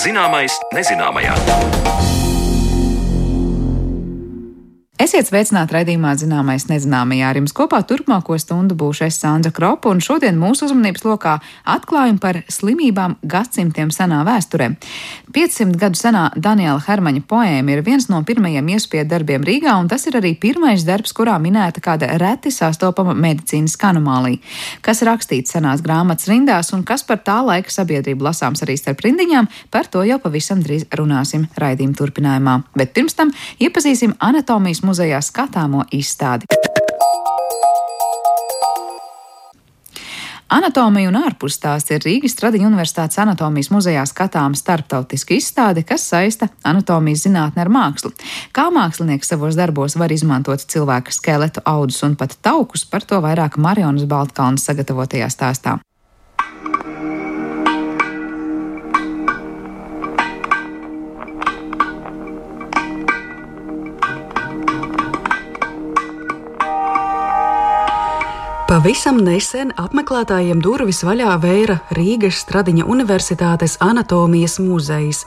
Zināmais nezināmajā. Esiet sveicināti raidījumā Zināmais nezināmajā. Ar jums kopā turpmāko stundu būšu es Sandra Kropa, un šodien mūsu uzmanības lokā atklājumi par slimībām gadsimtiem senā vēsturē. 500 gadu senā Daniela Hermaņa poēma ir viens no pirmajiem iespēju darbiem Rīgā, un tas ir arī pirmais darbs, kurā minēta kāda reti sastopama medicīnas anomālija. Kas rakstīts senās grāmatas rindās, un kas par tā laika sabiedrību lasāms arī starp rindiņām, par to jau pavisam drīz runāsim raidījuma turpinājumā. Bet pirms tam iepazīsim anatomijas muzejā skatāmo izstādi. Anatomija un ārpustās ir Rīgas Tradiņu Universitātes anatomijas muzejā skatāma starptautiska izstāde, kas saista anatomijas zinātni ar mākslu. Kā mākslinieks savos darbos var izmantot cilvēka skeletu, audus un pat taukus, par to vairāk Marionas Baltkalnas sagatavotajā stāstā. Pavisam nesen apmeklētājiem durvis vaļā vēra Rīgas Stradiņa Universitātes anatomijas muzejs.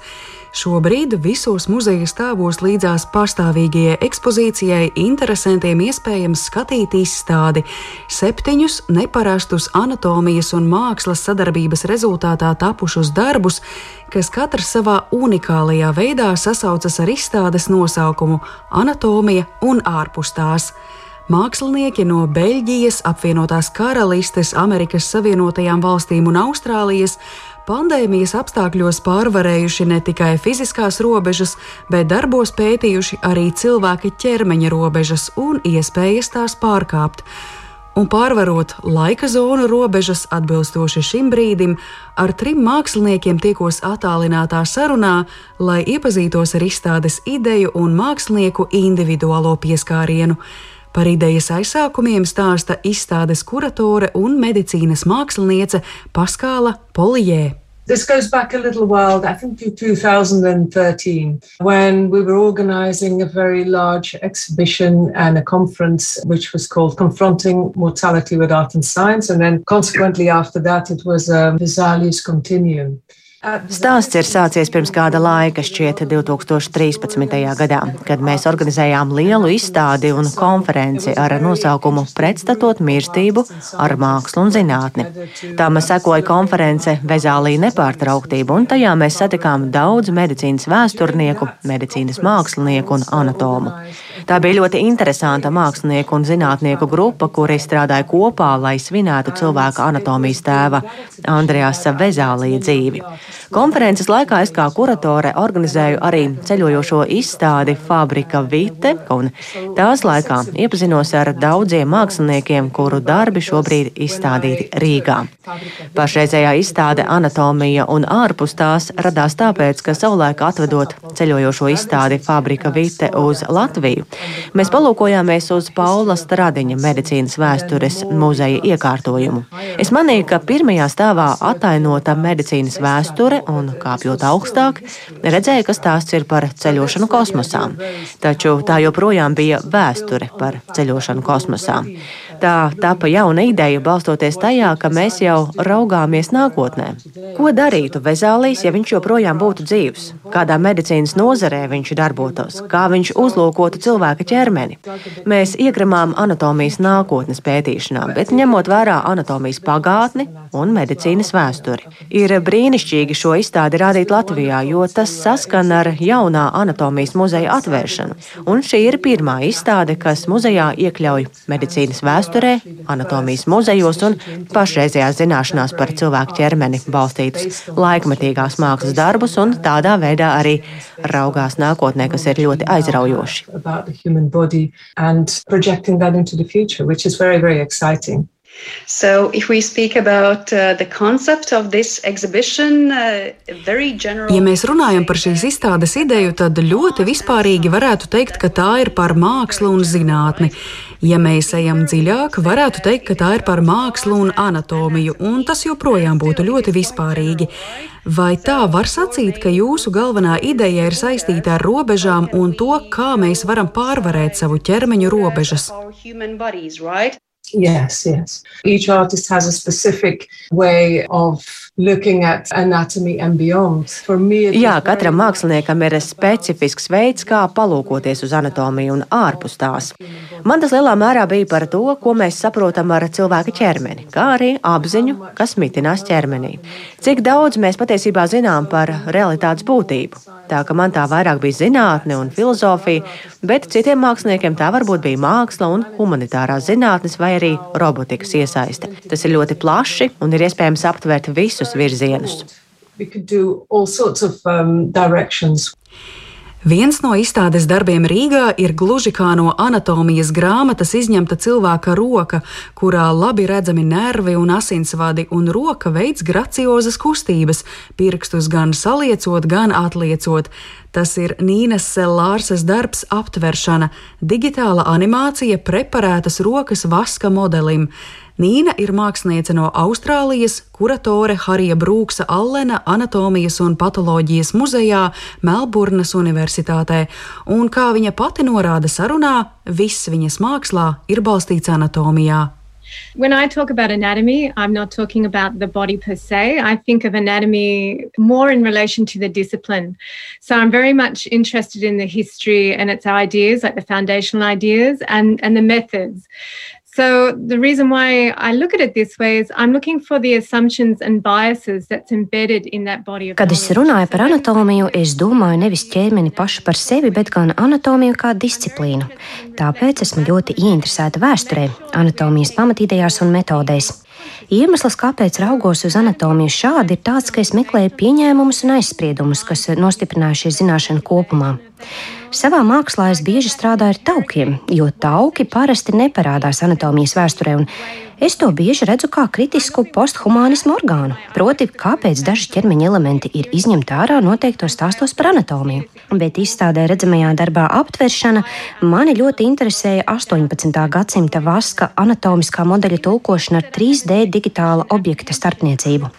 Šobrīd visos muzeja stāvos līdzās pastāvīgajai ekspozīcijai interesantiem iespējams skatīt izstādi septiņus neparastus anatomijas un mākslas sadarbības rezultātā tapušus darbus, kas katrs savā unikālajā veidā sasaucas ar izstādes nosaukumu Anatomija un ārpus tās. Mākslinieki no Beļģijas, apvienotās karalistes, Amerikas Savienotajām valstīm un Austrālijas pandēmijas apstākļos pārvarējuši ne tikai fiziskās robežas, bet darbos pētījuši arī cilvēka ķermeņa robežas un iespējas tās pārkāpt. Un pārvarot laika zonu robežas atbilstoši šim brīdim, ar trim māksliniekiem tiekos attālinātā sarunā, lai iepazītos ar izstādes ideju un mākslinieku individuālo pieskārienu. Par idejas aizsākumiem stāsta izstādes kuratore un medicīnas māksliniece Paskāla Polijē. This goes back a little while, I think to 2013, when we were organizing a very large exhibition and a conference, which was called Confronting Mortality with Art and Science. And then consequently, after that, it was a Vesalius Continuum. Stāsts ir sācies pirms kāda laika, šķiet 2013. gadā, kad mēs organizējām lielu izstādi un konferenci ar nosaukumu Pretstatot mirstību ar mākslu un zinātni. Tām sekoja konference Vezālija nepārtrauktība, un tajā mēs satikām daudz medicīnas vēsturnieku, medicīnas mākslinieku un anatomu. Tā bija ļoti interesanta mākslinieku un zinātnieku grupa, kuri strādāja kopā, lai svinētu cilvēka anatomijas tēva Andrejasa Vezālija dzīvi. Konferences laikā es kā kuratore organizēju arī ceļojošo izstādi Fabrika Vite, un tās laikā iepazinos ar daudziem māksliniekiem, kuru darbi šobrīd izstādīti Rīgā. Pašreizējā izstāde Anatomija un ārpus tās radās tāpēc, ka savulaik atvedot ceļojošo izstādi Fabrika Vite uz Latviju, Mēs palūkojāmies uz Paula Stradiņa medicīnas vēstures muzeja iekārtojumu. Es manīju, ka pirmajā stāvā atainota medicīnas vēsture un, kāpjot augstāk, redzēju, ka stāsts ir par ceļošanu kosmosā. Taču tā joprojām bija vēsture par ceļošanu kosmosā. Tā tapa jauna ideja, balstoties tajā, ka mēs jau raugāmies nākotnē. Ko darītu Vezālīs, ja viņš joprojām būtu dzīvs? Kādā medicīnas nozarē viņš darbotos? Kā viņš uzlūkotu cilvēka ķermeni? Mēs iegramām anatomijas nākotnes pētīšanā, bet ņemot vērā anatomijas pagātni un medicīnas vēsturi. Ir brīnišķīgi šo izstādi rādīt Latvijā, jo tas saskan ar jaunā anatomijas muzeja atvēršanu. Un šī ir pirmā izstāde, kas muzejā iekļauj medicīnas vēsturi vēsturē, anatomijas muzejos un pašreizējās zināšanās par cilvēku ķermeni balstītus laikmetīgās mākslas darbus un tādā veidā arī raugās nākotnē, kas ir ļoti aizraujoši. So, if we speak about uh, the concept of this exhibition, uh, very general. Ja mēs runājam par šīs izstādes ideju, tad ļoti vispārīgi varētu teikt, ka tā ir par mākslu un zinātni. Ja mēs ejam dziļāk, varētu teikt, ka tā ir par mākslu un anatomiju, un tas joprojām būtu ļoti vispārīgi. Vai tā var sacīt, ka jūsu galvenā ideja ir saistīta ar robežām un to, kā mēs varam pārvarēt savu ķermeņu robežas? Yes, yes. Each artist has a specific way of looking at anatomy and beyond. For me, Jā, katram māksliniekam ir specifisks veids, kā palūkoties uz anatomiju un ārpus tās. Man tas lielā mērā bija par to, ko mēs saprotam ar cilvēka ķermeni, kā arī apziņu, kas mitinās ķermenī. Cik daudz mēs patiesībā zinām par realitātes būtību. Tā ka man tā vairāk bija zinātne un filozofija, bet citiem māksliniekiem tā varbūt bija māksla un humanitārās zinātnes vai arī robotikas iesaiste. Tas ir ļoti plaši un ir iespējams aptvert visus virzienus. Viens no izstādes darbiem Rīgā ir gluži kā no anatomijas grāmatas izņemta cilvēka roka, kurā labi redzami nervi un asinsvadi, un roka veids graciozas kustības, pirkstus gan saliecot, gan atliecot. Tas ir Nīnas Selārsas darbs aptveršana, digitāla animācija preparētas rokas vaska modelim. Nīna ir māksliniece no Austrālijas, kuratore Harija Brūksa Allena Anatomijas un patoloģijas muzejā Melburnas Universitātē, un kā viņa pati norāda sarunā, viss viņas mākslā ir balstīts anatomijā. When I talk about anatomy, I'm not talking about the body per se. I think of anatomy more in relation to the discipline. So I'm very much interested in the history and its ideas, like the foundational ideas and, and the methods. So the reason why I look at it this way is I'm looking for the assumptions and biases that's embedded in that body of Kad es runāju par anatomiju, es domāju nevis ķermeni pašu par sevi, bet gan anatomiju kā disciplīnu. Tāpēc esmu ļoti ieinteresēta vēsturē, anatomijas pamatīdējās un metodēs. Iemesls, kāpēc raugos uz anatomiju šādi, ir tāds, ka es meklēju pieņēmumus un aizspriedumus, kas nostiprinājušies zināšanu kopumā. Savā mākslā es bieži strādāju ar taukiem, jo tauki parasti neparādās anatomijas vēsturē, un es to bieži redzu kā kritisku posthumānismu orgānu. Proti, kāpēc daži ķermeņa elementi ir izņemti ārā noteiktos stāstos par anatomiju. Bet izstādē redzamajā darbā aptveršana mani ļoti interesēja 18. gadsimta vaska anatomiskā modeļa tulkošana ar 3D digitāla objekta starpniecību.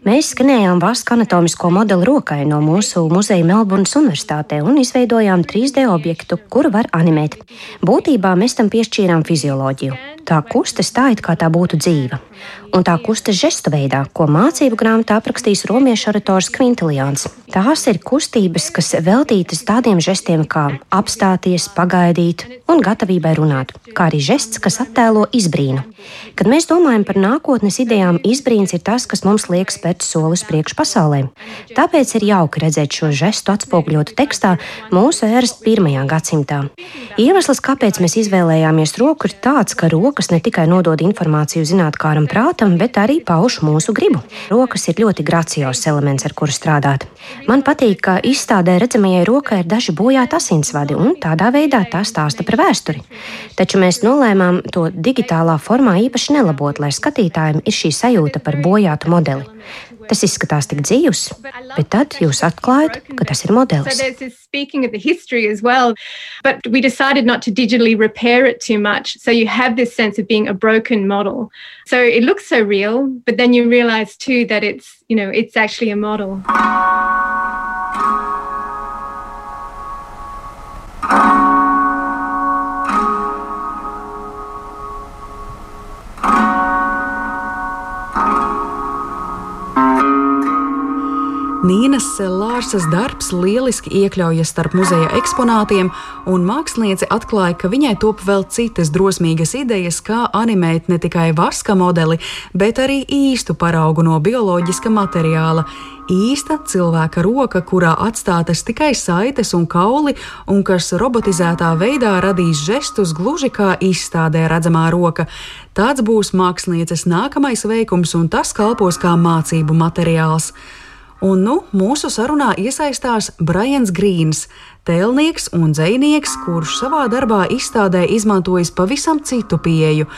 Mēs skanējām vasku anatomisko modeli rokai no mūsu muzeja Melburnas Universitātē un izveidojām 3D objektu, kuru var animēt. Būtībā mēs tam piešķīrām fizioloģiju. Tā kustas tā, it kā tā būtu dzīva un tā kustas žestu veidā, ko mācību grāmatā aprakstījis romiešu orators Kvintilians. Tās ir kustības, kas veltītas tādiem žestiem kā apstāties, pagaidīt un gatavībai runāt, kā arī žests, kas attēlo izbrīnu. Kad mēs domājam par nākotnes idejām, izbrīns ir tas, kas mums liek spērt solis priekš pasaulē. Tāpēc ir jauki redzēt šo žestu atspoguļotu tekstā mūsu ēras pirmajā gadsimtā. Iemesls, kāpēc mēs izvēlējāmies roku, ir tāds, ka rokas ne tikai nodod informāciju zinātnākam prātam, bet arī pauž mūsu gribu. Rokas ir ļoti graciozs elements, ar kuru strādāt. Man patīk, ka izstādē redzamajai rokai ir daži bojāti asinsvadi, un tādā veidā tā stāsta par vēsturi. Taču mēs nolēmām to digitālā formā īpaši nelabot, lai skatītājiem ir šī sajūta par bojātu modeli. Tas izskatās tik dzīvs, bet tad jūs atklājat, ka tas ir modelis. speaking of the history as well. But we decided not to digitally repair it too much. So you have this sense of being a broken model. So it looks so real, but then you realize too that it's, you know, it's actually a model. Nīnas Lārsas darbs lieliski iekļaujas starp muzeja eksponātiem, un māksliniece atklāja, ka viņai top vēl citas drosmīgas idejas, kā animēt ne tikai vaska modeli, bet arī īstu paraugu no bioloģiska materiāla. Īsta cilvēka roka, kurā atstātas tikai saites un kauli, un kas robotizētā veidā radīs žestus gluži kā izstādē redzamā roka. Tāds būs mākslinieces nākamais veikums, un tas kalpos kā mācību materiāls. Un nu mūsu sarunā iesaistās Brians Grīns, tēlnieks un dzinieks, kurš savā darbā izstādē izmantojis pavisam citu pieeju.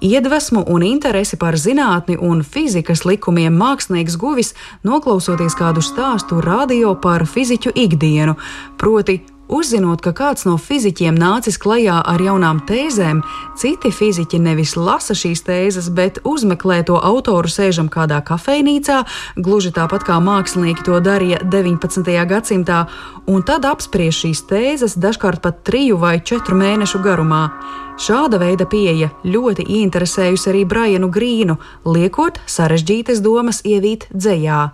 Iedvesmu un interesi par zinātni un fizikas likumiem mākslinieks guvis, noklausoties kādu stāstu radio par fiziķu ikdienu, proti Uzzinot, ka kāds no fizikiem nācis klajā ar jaunām tēzēm, citi fiziķi nevis lasa šīs tēzes, bet uzmeklē to autoru sēžam kādā kafejnīcā, gluži tāpat kā mākslinieki to darīja 19. gadsimtā, un tad apspriež šīs tēzes dažkārt pat triju vai četru mēnešu garumā. Šāda veida pieeja ļoti ieinteresējusi arī Brianu Grīnu, liekot sarežģītas domas ievīt dzējā.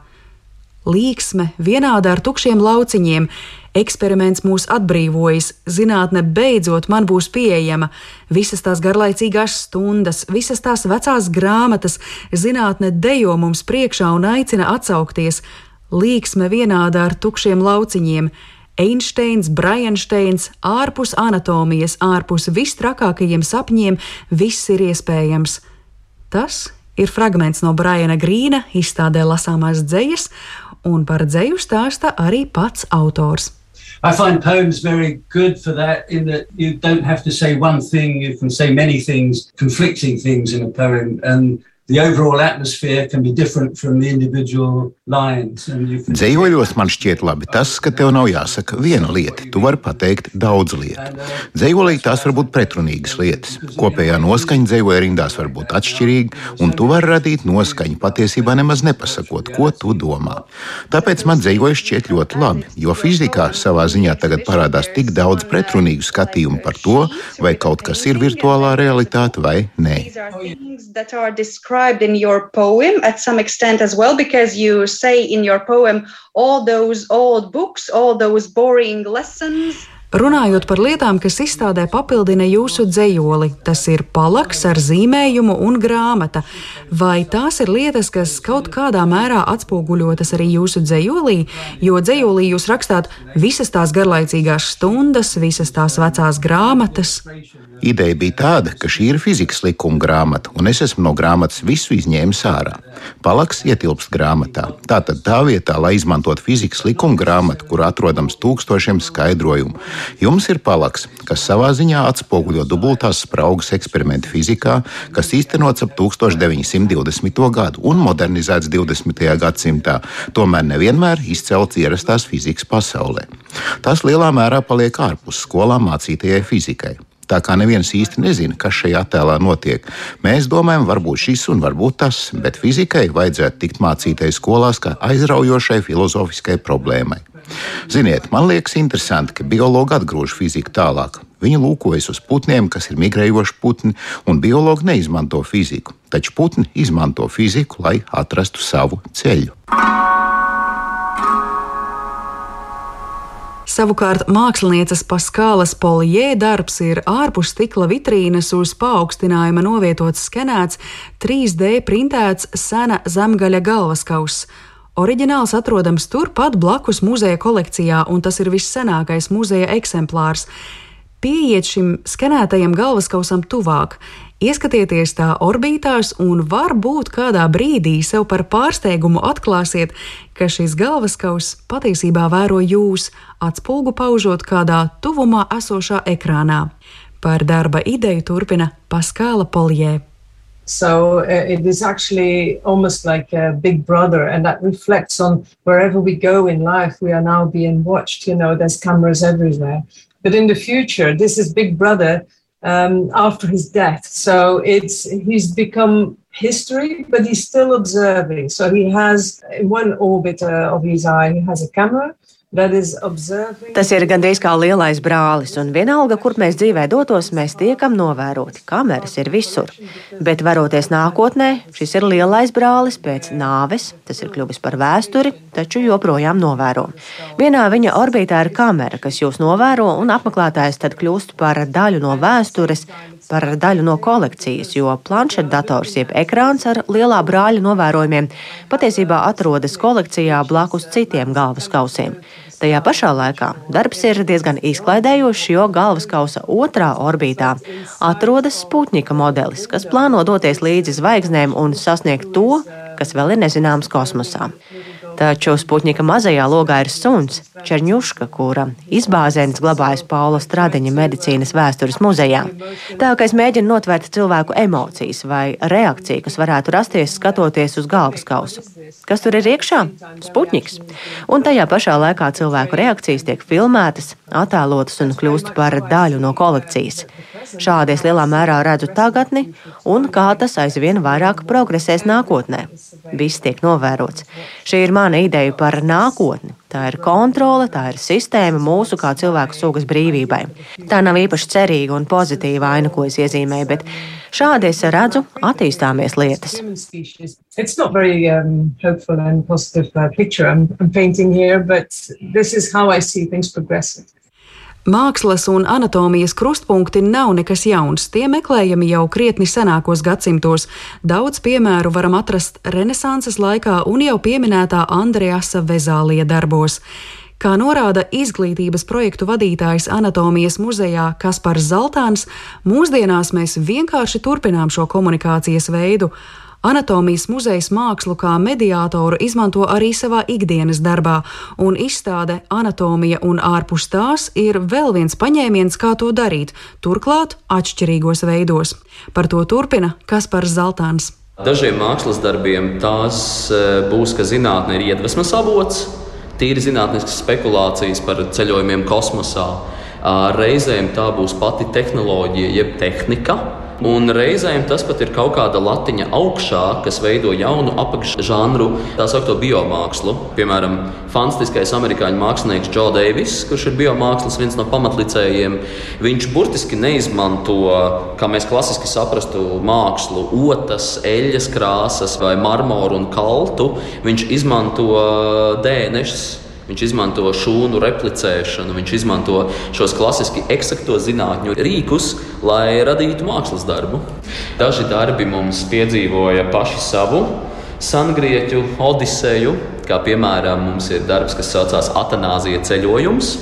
Līksme vienāda ar tukšiem lauciņiem Eksperiments mūs atbrīvojas, zinātne beidzot man būs pieejama. Visas tās garlaicīgās stundas, visas tās vecās grāmatas, zinātne dejo mums priekšā un aicina atsaukties. Līksme vienāda ar tukšiem lauciņiem. Einsteins, Brainsteins, ārpus anatomijas, ārpus vistrakākajiem sapņiem, viss ir iespējams. Tas ir fragments no Briana Grīna izstādē lasāmās dzejas, un par dzeju stāsta arī pats autors. I find poems very good for that, in that you don't have to say one thing, you can say many things, conflicting things in a poem. And the overall atmosphere can be different from the individual Dzējoļos man šķiet labi tas, ka tev nav jāsaka viena lieta. Tu vari pateikt daudz lietu. Dzējolī tās var būt pretrunīgas lietas. Kopējā noskaņa dzējoļa rindās var būt atšķirīga, un tu vari radīt noskaņu patiesībā nemaz nepasakot, ko tu domā. Tāpēc man dzējoļi šķiet ļoti labi, jo fizikā savā ziņā tagad parādās tik daudz pretrunīgu skatījumu par to, vai kaut kas ir virtuālā realitāte vai nē. Described in your poem at some extent as well, because you say in your poem all those old books, all those boring lessons. Runājot par lietām, kas izstādē papildina jūsu dzējoli, tas ir palaks ar zīmējumu un grāmata. Vai tās ir lietas, kas kaut kādā mērā atspoguļotas arī jūsu dzējolī? Jo dzējolī jūs rakstāt visas tās garlaicīgās stundas, visas tās vecās grāmatas. Ideja bija tāda, ka šī ir fizikas likuma grāmata, un es esmu no grāmatas visu izņēmis ārā. Palaks ietilpst grāmatā. Tātad tā vietā, lai izmantotu fizikas likuma grāmatu, kur atrodams tūkstošiem skaidrojumu, Jums ir palaks, kas savā ziņā atspoguļo dubultās spraugas eksperimentu fizikā, kas īstenots ap 1920. gadu un modernizēts 20. gadsimtā, tomēr nevienmēr izcelts ierastās fizikas pasaulē. Tas lielā mērā paliek ārpus skolā mācītajai fizikai. Tā kā neviens īsti nezina, kas šajā attēlā notiek, mēs domājam, varbūt šis un varbūt tas, bet fizikai vajadzētu tikt mācītai skolās kā aizraujošai filozofiskai problēmai. Ziniet, man liekas interesanti, ka biologi atgrūž fiziku tālāk. Viņi lūkojas uz putniem, kas ir migrējoši putni, un biologi neizmanto fiziku. Taču putni izmanto fiziku, lai atrastu savu ceļu. Savukārt mākslinieces Paskālas Polijē darbs ir ārpus stikla vitrīnes uz paaugstinājuma novietots skenēts, 3D printēts sena zemgaļa galvaskauss. Oriģināls atrodams turpat blakus muzeja kolekcijā, un tas ir vissenākais muzeja eksemplārs. Pieiet šim skenētajam galvaskausam tuvāk, ieskatieties tā orbītās, un varbūt kādā brīdī sev par pārsteigumu atklāsiet, ka šis galvaskauss patiesībā vēro jūs, atspulgu paužot kādā tuvumā esošā ekrānā. Par darba ideju turpina Paskāla Poljē. So uh, it is actually almost like a big brother, and that reflects on wherever we go in life, we are now being watched. You know, there's cameras everywhere. But in the future, this is Big Brother um, after his death. So it's he's become history, but he's still observing. So he has in one orbit uh, of his eye, he has a camera, Tas ir gandrīz kā lielais brālis, un vienalga, kur mēs dzīvē dotos, mēs tiekam novēroti. Kameras ir visur. Bet, varoties nākotnē, šis ir lielais brālis pēc nāves, tas ir kļuvis par vēsturi, taču joprojām novēro. Vienā viņa orbītā ir kamera, kas jūs novēro, un apmeklētājs tad kļūst par daļu no vēstures, par daļu no kolekcijas, jo planšetdators, jeb ekrāns ar lielā brāļa novērojumiem, patiesībā atrodas kolekcijā blakus citiem galvaskausiem. Tajā pašā laikā darbs ir diezgan izklaidējošs, jo galvaskausa otrā orbītā atrodas Sputnika modelis, kas plāno doties līdzi zvaigznēm un sasniegt to, kas vēl ir nezināms kosmosā. Taču Sputņika mazajā logā ir suns, Čerņuška, kura izbāzēnis glabājas Paula Stradiņa medicīnas vēstures muzejā. Tā kā es mēģinu notvērt cilvēku emocijas vai reakciju, kas varētu rasties skatoties uz galvas kausu. Kas tur ir iekšā? Sputņiks. Un tajā pašā laikā cilvēku reakcijas tiek filmētas, attēlotas un kļūst par daļu no kolekcijas. Šādi es lielā mērā redzu tagadni un kā tas aizvien vairāk progresēs nākotnē. Viss tiek novērots. Šī ir mana ideja par nākotni. Tā ir kontrole, tā ir sistēma mūsu kā cilvēku sugas brīvībai. Tā nav īpaši cerīga un pozitīva aina, ko es iezīmēju, bet šādi es redzu attīstāmies lietas. It's not very um, hopeful and positive uh, picture I'm, I'm painting here, but this is how I see things progressing. Mākslas un anatomijas krustpunkti nav nekas jauns. Tie meklējami jau krietni senākos gadsimtos. Daudz piemēru varam atrast Renesanses laikā un jau pieminētā Andreasa Vezālija darbos. Kā norāda izglītības projektu vadītājs Anatomijas muzejā Kaspars Zeltāns, mūsdienās mēs vienkārši turpinām šo komunikācijas veidu. Anatomijas muzejs mākslu kā mediātoru izmanto arī savā ikdienas darbā, un izstāde Anatomija un ārpus tās ir vēl viens paņēmiens, kā to darīt, turklāt atšķirīgos veidos. Par to turpina Kaspars Zeltāns. Dažiem mākslas darbiem tās e, būs, ka zinātnē ir iedvesmas avots, tīri zinātniskas spekulācijas par ceļojumiem kosmosā. Reizēm tā būs pati tehnoloģija, jeb tehnika, Un reizēm tas pat ir kaut kāda latiņa augšā, kas veido jaunu apakšžanru, tā saucamo biomākslu. Piemēram, fantastiskais amerikāņu mākslinieks Džo Deivis, kurš ir biomākslas viens no pamatlicējiem, viņš burtiski neizmanto, kā mēs klasiski saprastu, mākslu, otas, eļļas krāsas vai marmoru un kaltu. Viņš izmanto DNS Viņš izmanto šūnu replicēšanu, viņš izmanto šos klasiski eksakto zinātņu rīkus, lai radītu mākslas darbu. Daži darbi mums piedzīvoja paši savu sangrieķu odiseju, kā piemēram mums ir darbs, kas saucās Atanāzija ceļojums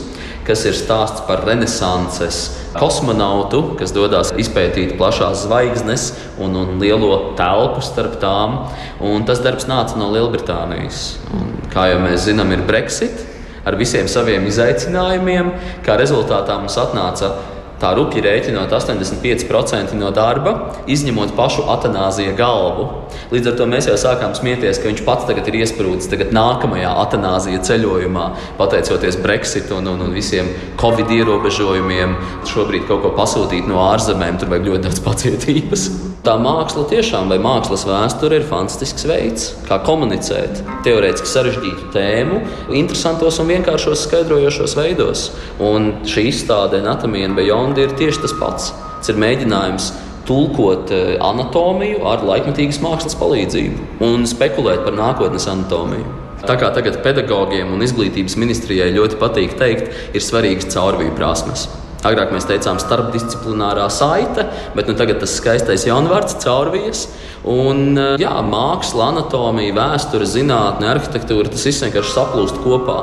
kas ir stāsts par renesanses kosmonautu, kas dodas izpētīt plašās zvaigznes un, un lielo telpu starp tām. Un tas darbs nāca no Lielbritānijas. Un, kā jau mēs zinām, ir Brexit ar visiem saviem izaicinājumiem. Kā rezultātā mums atnāca tā rupji rēķinot 85% no darba, izņemot pašu atanāzija galvu. Līdz ar to mēs jau sākām smieties, ka viņš pats tagad ir iesprūdis tagad nākamajā atanāzija ceļojumā, pateicoties Brexit un, un, un visiem Covid ierobežojumiem. Šobrīd kaut ko pasūtīt no ārzemēm, tur vajag ļoti daudz pacietības. Tā māksla tiešām, vai mākslas vēsture, ir fantastisks veids, kā komunicēt teorētiski sarežģītu tēmu, interesantos un vienkāršos skaidrojošos veidos. Un šī izstāde Anatomija un Beyond ir tieši tas pats. Tas ir mēģinājums tulkot eh, anatomiju ar laikmatīgas mākslas palīdzību un spekulēt par nākotnes anatomiju. Tā kā tagad pedagogiem un izglītības ministrijai ļoti patīk teikt, ir svarīgas caurvīju prasmes. Agrāk mēs teicām, starpdisciplinārā saite, bet nu, tagad tas skaistais jaunvārds caurvijas. Un, jā, māksla, anatomija, vēsture, zinātne, arhitektūra tas viss vienkārši saplūst kopā.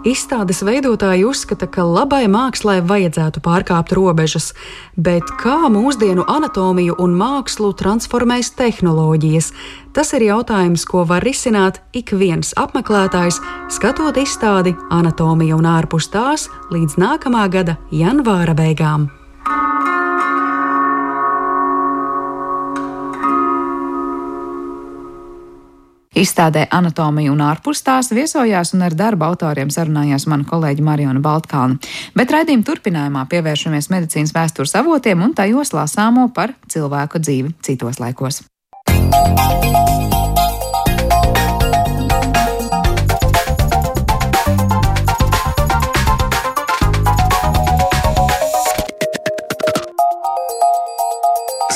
Izstādes veidotāji uzskata, ka labai mākslai vajadzētu pārkāpt robežas, bet kā mūsdienu anatomiju un mākslu transformēs tehnoloģijas? Tas ir jautājums, ko var risināt ik viens apmeklētājs, skatot izstādi Anatomija un ārpus tās līdz nākamā gada janvāra beigām. Izstādē Anatomija un ārpus tās viesojās un ar darba autoriem sarunājās mana kolēģa Mariona Baltkalna. Bet raidījuma turpinājumā pievēršamies medicīnas vēstures avotiem un tajos lasāmo par cilvēku dzīvi citos laikos.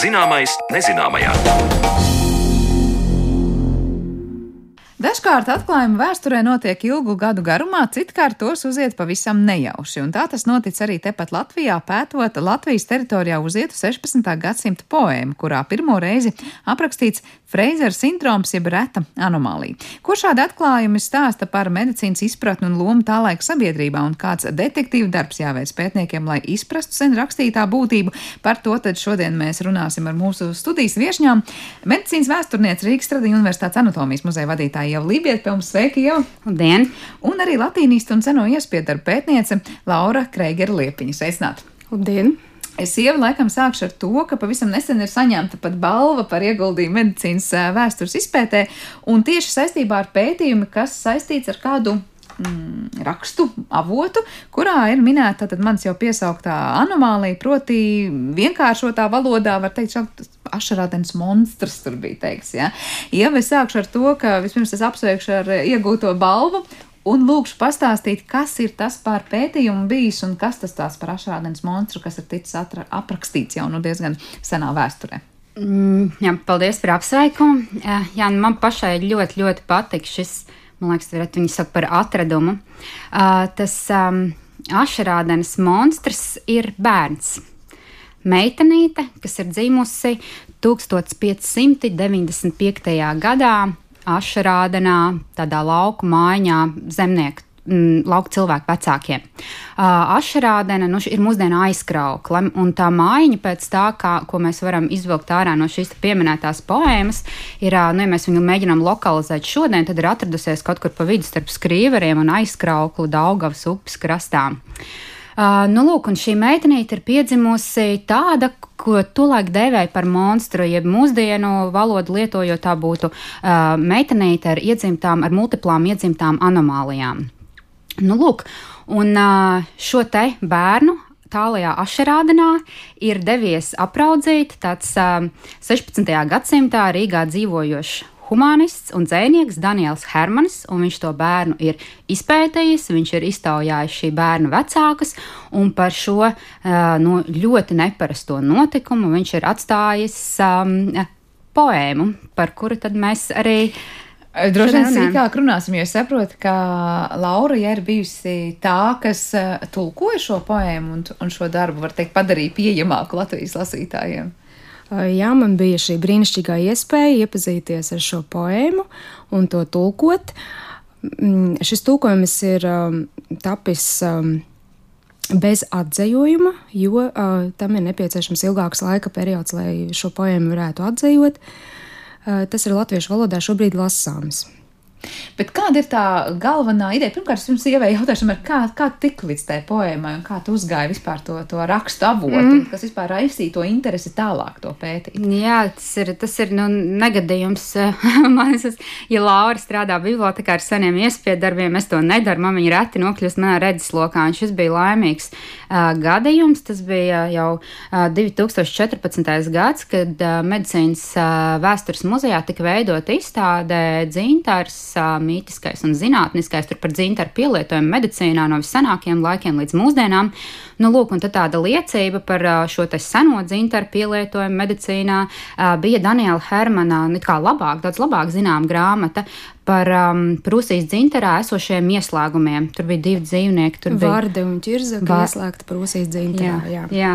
Zināmais nezināmajā. Dažkārt atklājumi vēsturē notiek ilgu gadu garumā, citkārt tos uziet pavisam nejauši, un tā tas notic arī tepat Latvijā, pētot Latvijas teritorijā uzietu 16. gadsimta poēmu, kurā pirmo reizi aprakstīts Freizera sindroms jeb reta anomālija. Ko šādi atklājumi stāsta par medicīnas izpratni un lomu tā laika sabiedrībā un kāds detektīvu darbs jāveic pētniekiem, lai izprastu sen rakstītā būtību? Par to tad šodien mēs runāsim ar mūsu studijas viešņām. Medicīnas vēsturniece Rīgas Tradiņu Universitātes anatomijas muzeja vadītāja Ieva Lībiet, pie mums sveiki jau! Labdien! Un arī latīnistu un seno iespiedu pētniece Laura Kreigera Liepiņa. Sveicināti! Labdien! Es jau laikam sākšu ar to, ka pavisam nesen ir saņemta pat balva par ieguldījumu medicīnas vēstures izpētē, un tieši saistībā ar pētījumu, kas saistīts ar kādu mm, rakstu avotu, kurā ir minēta tad mans jau piesauktā anomālija, proti vienkāršotā valodā var teikt šāds ašarādens monstrs tur bija teiks, ja. Ja es sākšu ar to, ka vispirms es apsveikšu ar iegūto balvu, un lūkšu pastāstīt, kas ir tas par pētījumu bijis un kas tas tāds par ašrādens monstru, kas ir ticis atra, aprakstīts jau nu diezgan senā vēsturē. Mm, jā, paldies par apsveikumu. Jā, nu man pašai ļoti, ļoti patīk šis, man liekas, varētu viņu saukt par atradumu. Uh, tas um, ašrādens monstrs ir bērns. Meitenīte, kas ir dzimusi 1595. gadā Ašarādenā, tādā lauku mājā, zemnieku mm, lauku cilvēku vecākiem. Uh, Ašarādena nu, ir mūsdienu aizkraukla, un tā mājiņa pēc tā, kā, ko mēs varam izvilkt ārā no šīs pieminētās poēmas, ir, uh, nu, ja mēs viņu mēģinām lokalizēt šodien, tad ir atradusies kaut kur pa vidu starp skrīveriem un aizkrauklu Daugavas upes krastām. Uh, nu, lūk, un šī meitenīte ir piedzimusi tāda, ko tolaik dēvēja par monstru, jeb mūsdienu valodu lietojot, tā būtu uh, meitenīte ar iedzimtām, ar multiplām iedzimtām anomālijām. Nu, lūk, un uh, šo te bērnu tālajā ašerādenā ir devies apraudzīt tāds uh, 16. gadsimtā Rīgā dzīvojošs humanists un dzēnieks Daniels Hermans, un viņš to bērnu ir izpētījis, viņš ir iztaujājis šī bērna vecākus, un par šo uh, nu, ļoti neparasto notikumu viņš ir atstājis um, poēmu, par kuru tad mēs arī. Droši vien sīkāk runāsim, jo es saprotu, ka Laura ja ir bijusi tā, kas tulkoja šo poēmu un, un šo darbu, var teikt, padarīja pieejamāku Latvijas lasītājiem. Jā, man bija šī brīnišķīgā iespēja iepazīties ar šo poēmu un to tulkot. Mm, šis tulkojums ir tapis bez atzējuma, jo tam ir nepieciešams ilgāks laika periods, lai šo poēmu varētu atzējot. Tas ir latviešu valodā šobrīd lasāms. Bet kāda ir tā galvenā ideja? Pirmkārt, es jums ievēju jautājumu, kā, kā tik līdz tai poēmai un kā tu uzgāji vispār to, to rakstu avotu, mm. kas vispār raisīja to interesi tālāk to pētīt? Jā, tas ir, tas ir nu, negadījums. man, es, ja Laura strādā bibliotekā ar seniem iespēju darbiem, es to nedaru. Man viņa reti nokļūst manā redzeslokā, un šis bija laimīgs uh, gadījums. Tas bija jau uh, 2014. gads, kad uh, medicīnas uh, vēstures muzejā tika veidota izstāde Dzintārs mītiskais un zinātniskais, tur par dzintaru pielietojumu medicīnā no viscenākajiem laikiem līdz mūsdienām. Nu, lūk, un tāda liecība par šo seno dzintaru pielietojumu medicīnā bija Daniela Hermana, kā labāk, daudz labāk zinām grāmata par um, Prūsijas dzinterā esošiem ieslēgumiem. Tur bija divi dzīvnieki. Tur bija Vārde un ķirza, kas Vār... ieslēgta Prūsijas dzinterā. Jā, jā. jā.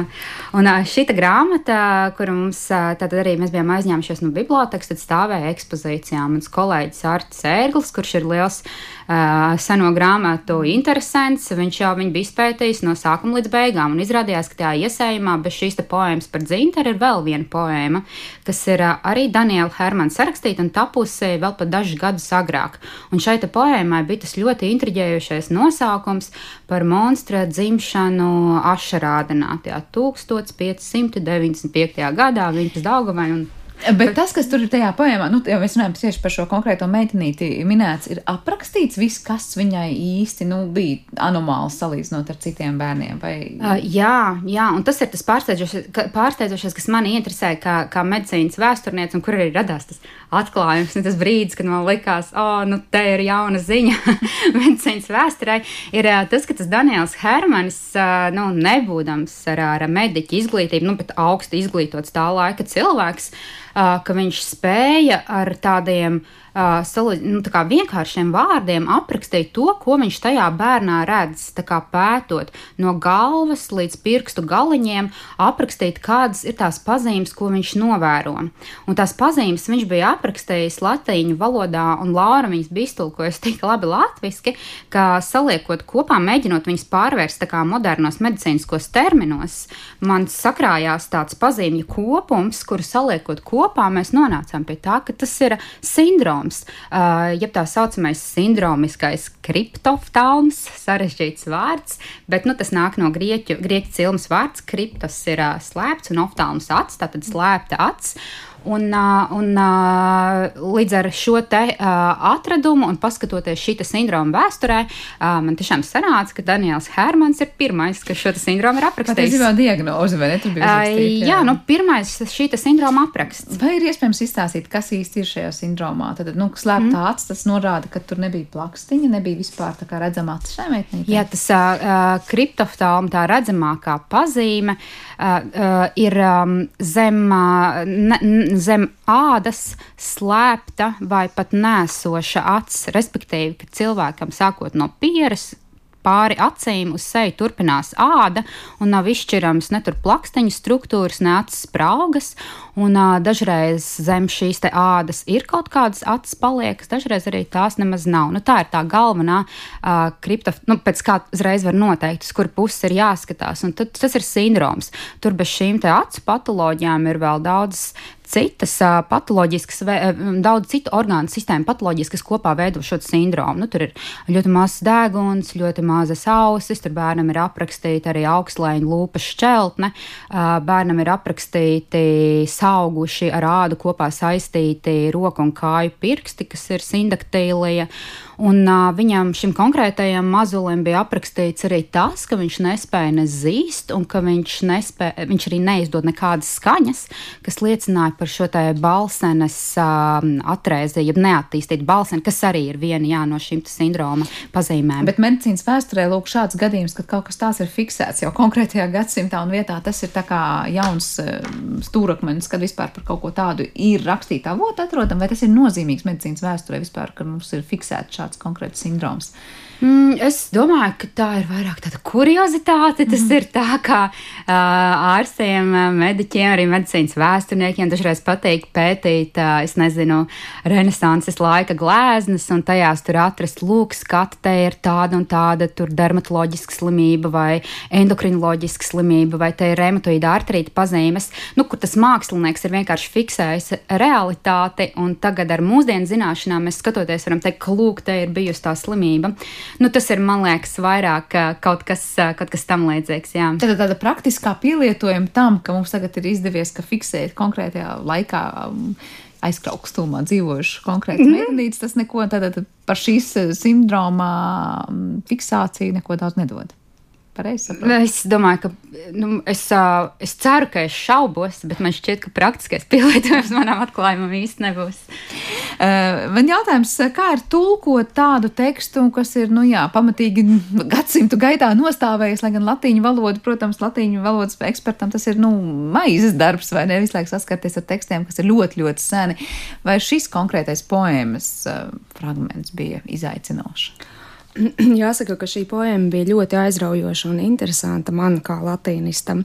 Un uh, šita grāmata, kuru mums uh, tātad arī mēs bijām aizņēmušies no bibliotekas, tad stāvēja ekspozīcijā. Mans kolēģis Artis Ērglis, kurš ir liels uh, seno grāmatu interesants, viņš jau viņu bija izpētījis no sākuma līdz beigām. Un izrādījās, ka tajā iesējumā bez šīs poēmas par dzinteru ir vēl viena poēma, kas ir uh, arī Daniela Hermana sarakstīta un tapusi vēl pat dažus gadus agrāk. Un šai poēmai bija tas ļoti intriģējošais nosaukums par monstra dzimšanu Ašarādenā, 1595. gadā, viņas Daugavai un Bet tas, kas tur ir tajā poemā, nu, jau mēs runājam tieši par šo konkrēto meitenīti, minēts, ir aprakstīts viss, kas viņai īsti nu, bija anomāls salīdzinot ar citiem bērniem. Vai... Uh, jā, jā, un tas ir tas pārsteidzošais, kas mani interesē kā, kā medicīnas vēsturniece, un kur arī radās tas atklājums, tas brīdis, kad man likās, o, oh, nu, te ir jauna ziņa medicīnas vēsturē, ir uh, tas, ka tas Daniels Hermanis, uh, nu, nebūdams ar, ar mediķu izglītību, nu, bet augstu izglītots tā laika cilvēks, uh, ka viņš spēja ar tādiem uh, nu, vienkāršiem vārdiem aprakstīt to, ko viņš tajā bērnā redz. Pētot no galvas līdz pirkstu galiņiem, aprakstīt, kādas ir tās pazīmes, ko viņš novēro. Un tās pazīmes viņš bija aprakstījis latīņu valodā, un Laura viņas bija iztulkojusi tik labi latviešu, ka saliekot kopā, mēģinot viņas pārvērst modernos medicīniskos terminos, man sakrājās tāds pazīmju kopums, kuru saliekot kopā, mēs nonācām pie tā, ka tas ir sindroms sindroms, uh, jeb tā saucamais sindromiskais kriptoftalms, sarežģīts vārds, bet nu, tas nāk no grieķu, grieķu cilmes vārds. Kriptos ir uh, slēpts un oftalms acs, tātad slēpta acs. Un, un līdz ar šo te atradumu un paskatoties šī sindroma vēsturē, man tiešām sanāca, ka Daniels Hermans ir pirmais, kas šo sindromu ir aprakstījis. Tas ir diagnoze, vai ne? Jā, jā, nu pirmais šī sindroma apraksts. Vai ir iespējams izstāstīt, kas īsti ir šajā sindromā? Tad, nu, slēptā mm. acis, tas norāda, ka tur nebija plakstiņa, nebija vispār tā kā redzama acis šai meitnei. Jā, tas uh, kriptoftalma tā redzamākā pazīme uh, uh, ir um, zem. Uh, ne, zem ādas slēpta vai pat nēsoša acis, respektīvi, ka cilvēkam sākot no pieres pāri acīm uz seju turpinās āda un nav izšķirams ne tur plaksteņu struktūras, ne acis spraugas. Un, uh, dažreiz zem šīs ādas ir kaut kādas acis paliekas, dažreiz arī tās nemaz nav. Nu, tā ir tā galvenā uh, kriptof, nu, pēc kā uzreiz var noteikt, uz kuru pusi ir jāskatās. Un tad, tas ir sindroms. Tur bez šīm acu patoloģijām ir vēl daudz citas patoloģiskas, daudz citu orgānu sistēmu patoloģiskas kopā veido šo sindromu. Nu, tur ir ļoti mazs deguns, ļoti mazas ausis, tur bērnam ir aprakstīta arī augstlēņa lūpas šķeltne, bērnam ir aprakstīti sauguši ar ādu kopā saistīti roku un kāju pirksti, kas ir sindaktīlija. Un uh, viņam, šim konkrētajam mazulim, bija aprakstīts arī tas, ka viņš nespēja nezīst, un ka viņš, nespēja, viņš arī neizdod nekādas skaņas, kas liecināja par šo te balsenes uh, atrēzi, jeb neattīstītu balseni, kas arī ir viena jā, no šīm sindroma pazīmēm. Bet medicīnas vēsturē lūk šāds gadījums, kad kaut kas tāds ir fiksēts jau konkrētajā gadsimtā un vietā, tas ir tā kā jauns stūrakmenis, kad vispār par kaut ko tādu ir rakstīta avota atrodam, vai tas ir nozīmīgs medicīnas vēsturē vispār, ka mums ir fiksēts šāds kāds konkrēts sindroms. Mm, es domāju, ka tā ir vairāk tāda kuriozitāte. Tas mm. ir tā, kā uh, ārstiem, mediķiem, arī medicīnas vēsturniekiem dažreiz patīk pētīt, uh, es nezinu, renesanses laika glēznes, un tajās tur atrast, lūk, skata, te ir tāda un tāda tur dermatoloģiska slimība vai endokrinoloģiska slimība, vai te ir reumatoīda artrīta pazīmes, nu, kur tas mākslinieks ir vienkārši fiksējis realitāti, un tagad ar mūsdienu zināšanām mēs skatoties varam teikt, ka lūk, te ir bijusi tā slimība. Nu, tas ir, man liekas, vairāk kaut kas, kaut kas tam līdzīgs. Jā. Tāda, tāda praktiskā pielietojuma tam, ka mums tagad ir izdevies fiksēt konkrētajā laikā. Um, aizkraukstumā dzīvojuši konkrēti mm -hmm. mednītes, tas neko tātad par šīs sindroma um, fiksāciju neko daudz nedod. Pareizi saprotu. Es domāju, ka nu, es, es ceru, ka es šaubos, bet man šķiet, ka praktiskais pielietojums manam atklājumam īsti nebūs. Man jautājums, kā ir tulkot tādu tekstu, kas ir nu, jā, pamatīgi gadsimtu gaitā nostāvējis, lai gan latīņu valoda, protams, latīņu valodas ekspertam tas ir nu, maizes darbs, vai ne? Visu laiku saskarties ar tekstiem, kas ir ļoti, ļoti seni. Vai šis konkrētais poēmas uh, fragments bija izaicinošs? Jāsaka, ka šī poema bija ļoti aizraujoša un interesanta man kā latīnistam.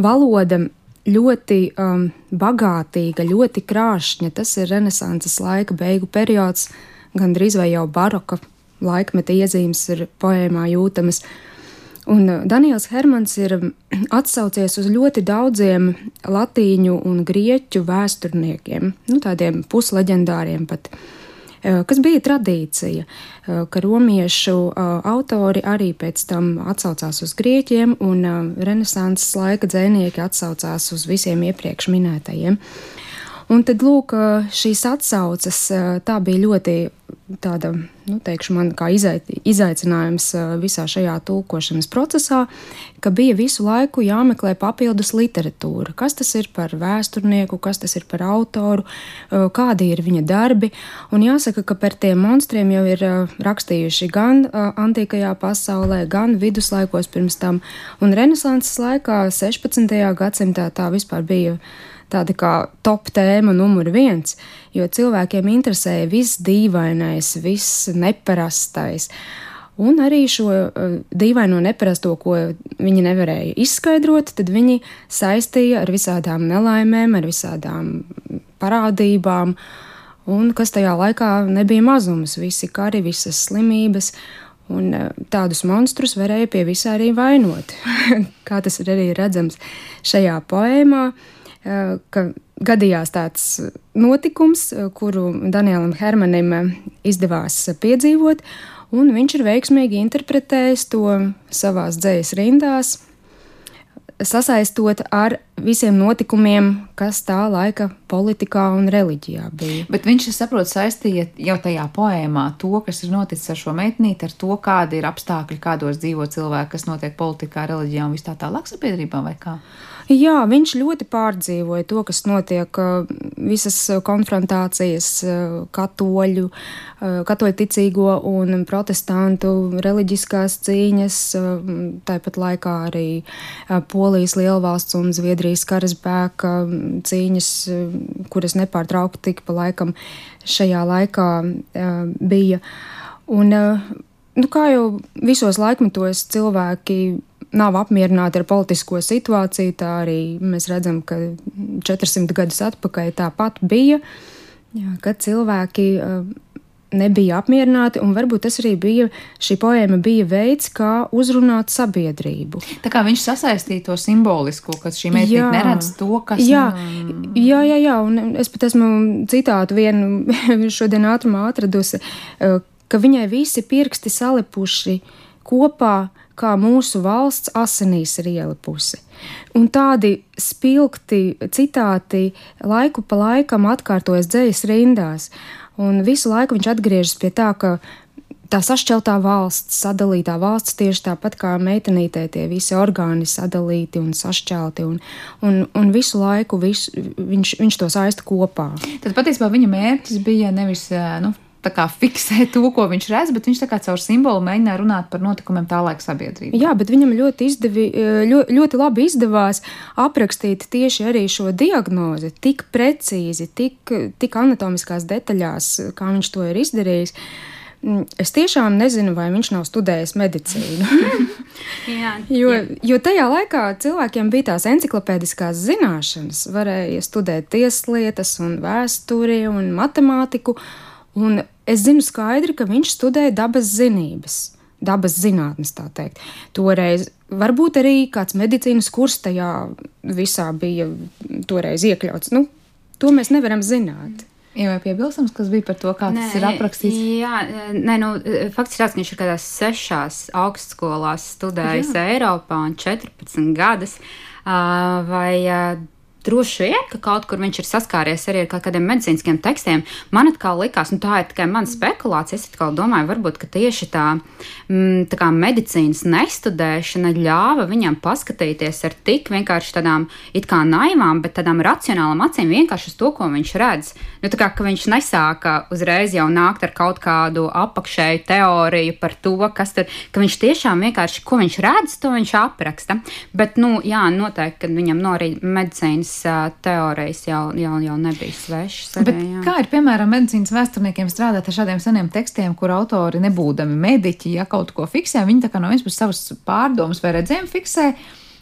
Valoda ļoti um, bagātīga, ļoti krāšņa. Tas ir renesanses laika beigu periods, gandrīz vai jau baroka laikmeta iezīmes ir poēmā jūtamas. Un uh, Daniels Hermans ir um, atsaucies uz ļoti daudziem latīņu un grieķu vēsturniekiem, nu, tādiem pusleģendāriem pat. Uh, kas bija tradīcija, ka romiešu autori arī pēc tam atsaucās uz grieķiem, un renesanses laika dzēnieki atsaucās uz visiem iepriekš minētajiem. Un tad, lūk, šīs atsauces tā bija ļoti tāda, nu, teikšu, man kā izaicinājums visā šajā tulkošanas procesā, ka bija visu laiku jāmeklē papildus literatūra. Kas tas ir par vēsturnieku, kas tas ir par autoru, kādi ir viņa darbi. Un jāsaka, ka par tiem monstriem jau ir rakstījuši gan antīkajā pasaulē, gan viduslaikos pirms tam, un renesanses laikā, 16. gadsimtā tā vispār bija tāda kā top tēma numur viens, jo cilvēkiem interesēja viss dīvainais, viss neparastais. Un arī šo uh, dīvaino neparasto, ko viņi nevarēja izskaidrot, tad viņi saistīja ar visādām nelaimēm, ar visādām parādībām, un kas tajā laikā nebija mazums, visi kari, visas slimības. Un uh, tādus monstrus varēja pie visā arī vainot, kā tas ir arī redzams šajā poēmā. Uh, Eh, ka gadījās tāds notikums, eh, kuru Danielam Hermanim eh, izdevās piedzīvot, un viņš ir veiksmīgi interpretējis to savās dzējas rindās, sasaistot ar visiem notikumiem, kas tā laika politikā un reliģijā bija. Bet viņš, saprot, saistīja jau tajā poēmā to, kas ir noticis ar šo meitnīti, ar to, kādi ir apstākļi, kādos dzīvo cilvēki, kas notiek politikā, reliģijā un vis tā tālāk sabiedrībā vai kā? Jā, viņš ļoti pārdzīvoja to, kas notiek, visas konfrontācijas katoļu, katoļu ticīgo un protestantu reliģiskās cīņas, tāpat laikā arī Polijas lielvalsts un Zviedrijas karaspēka cīņas, kuras nepārtraukti tika pa laikam šajā laikā bija. Un, nu, kā jau visos laikmetos cilvēki nav apmierināti ar politisko situāciju. Tā arī mēs redzam, ka 400 gadus atpakaļ tāpat bija, jā, kad cilvēki nebija apmierināti, un varbūt tas arī bija, šī poēma bija veids, kā uzrunāt sabiedrību. Tā kā viņš sasaistīja to simbolisko, ka šī meitene neredz to, kas jā, nav... jā, jā, jā, un es pat esmu citātu vienu šodien ātrumā atradusi, ka viņai visi pirksti salipuši kopā, kā mūsu valsts asinīs ir ielipusi. Un tādi spilgti citāti laiku pa laikam atkārtojas dzējas rindās, un visu laiku viņš atgriežas pie tā, ka tā sašķeltā valsts, sadalītā valsts tieši tāpat kā meitenītē, tie visi orgāni sadalīti un sašķelti, un, un, un visu laiku visu, viņš, viņš to saista kopā. Tad patiesībā viņa mērķis bija nevis, nu, kā, fiksē to, ko viņš redz, bet viņš caur simbolu mēģināja runāt par notikumiem tā laika sabiedrībā. Jā, bet viņam ļoti, izdevi, ļoti, ļoti labi izdevās aprakstīt tieši arī šo diagnozi, tik precīzi, tik, tik anatomiskās detaļās, kā viņš to ir izdarījis. Mm, es tiešām nezinu, vai viņš nav studējis medicīnu. jā, jo, jā. jo tajā laikā cilvēkiem bija tās encyklopēdiskās zināšanas, varēja studēt tieslietas, un vēsturi un matemātiku. Un es zinu skaidri, ka viņš studēja dabas zinības, dabas zinātnes, tā teikt. Toreiz varbūt arī kāds medicīnas kurs tajā visā bija toreiz iekļauts. Nu, to mēs nevaram zināt. Jā, vai piebilstams, kas bija par to, kā nē, tas ir aprakstīts? Jā, nē, nu, fakts ir tāds, ka viņš ir kādās sešās augstskolās studējis jā. Eiropā un 14 gadus. Vai Droši vien, ka kaut kur viņš ir saskāries arī ar kādiem medicīniskiem tekstiem. Man atkal likās, nu tā ir tikai mana spekulācija. Es atkal domāju, varbūt tieši tā, mm, tā kā medicīnas nestudēšana ļāva viņam paskatīties ar tik vienkārši tādām it kā naivām, bet tādām racionālām acīm vienkārši uz to, ko viņš redz. Nu, tā kā viņš nesāka uzreiz jau nākt ar kaut kādu apakšēju teoriju par to, kas tur, ka viņš tiešām vienkārši, ko viņš redz, to viņš apraksta. Bet, nu, jā, noteikti, kad viņam no arī medicīnas teorijas jau, jau, jau nebija svešas. Arī, jā. kā ir piemēram medicīnas vēsturniekiem strādāt ar šādiem seniem tekstiem, kur autori nebūdami mediķi, ja kaut ko fiksē, viņi tā kā no vienas puses savas pārdomas vai redzējumu fiksē.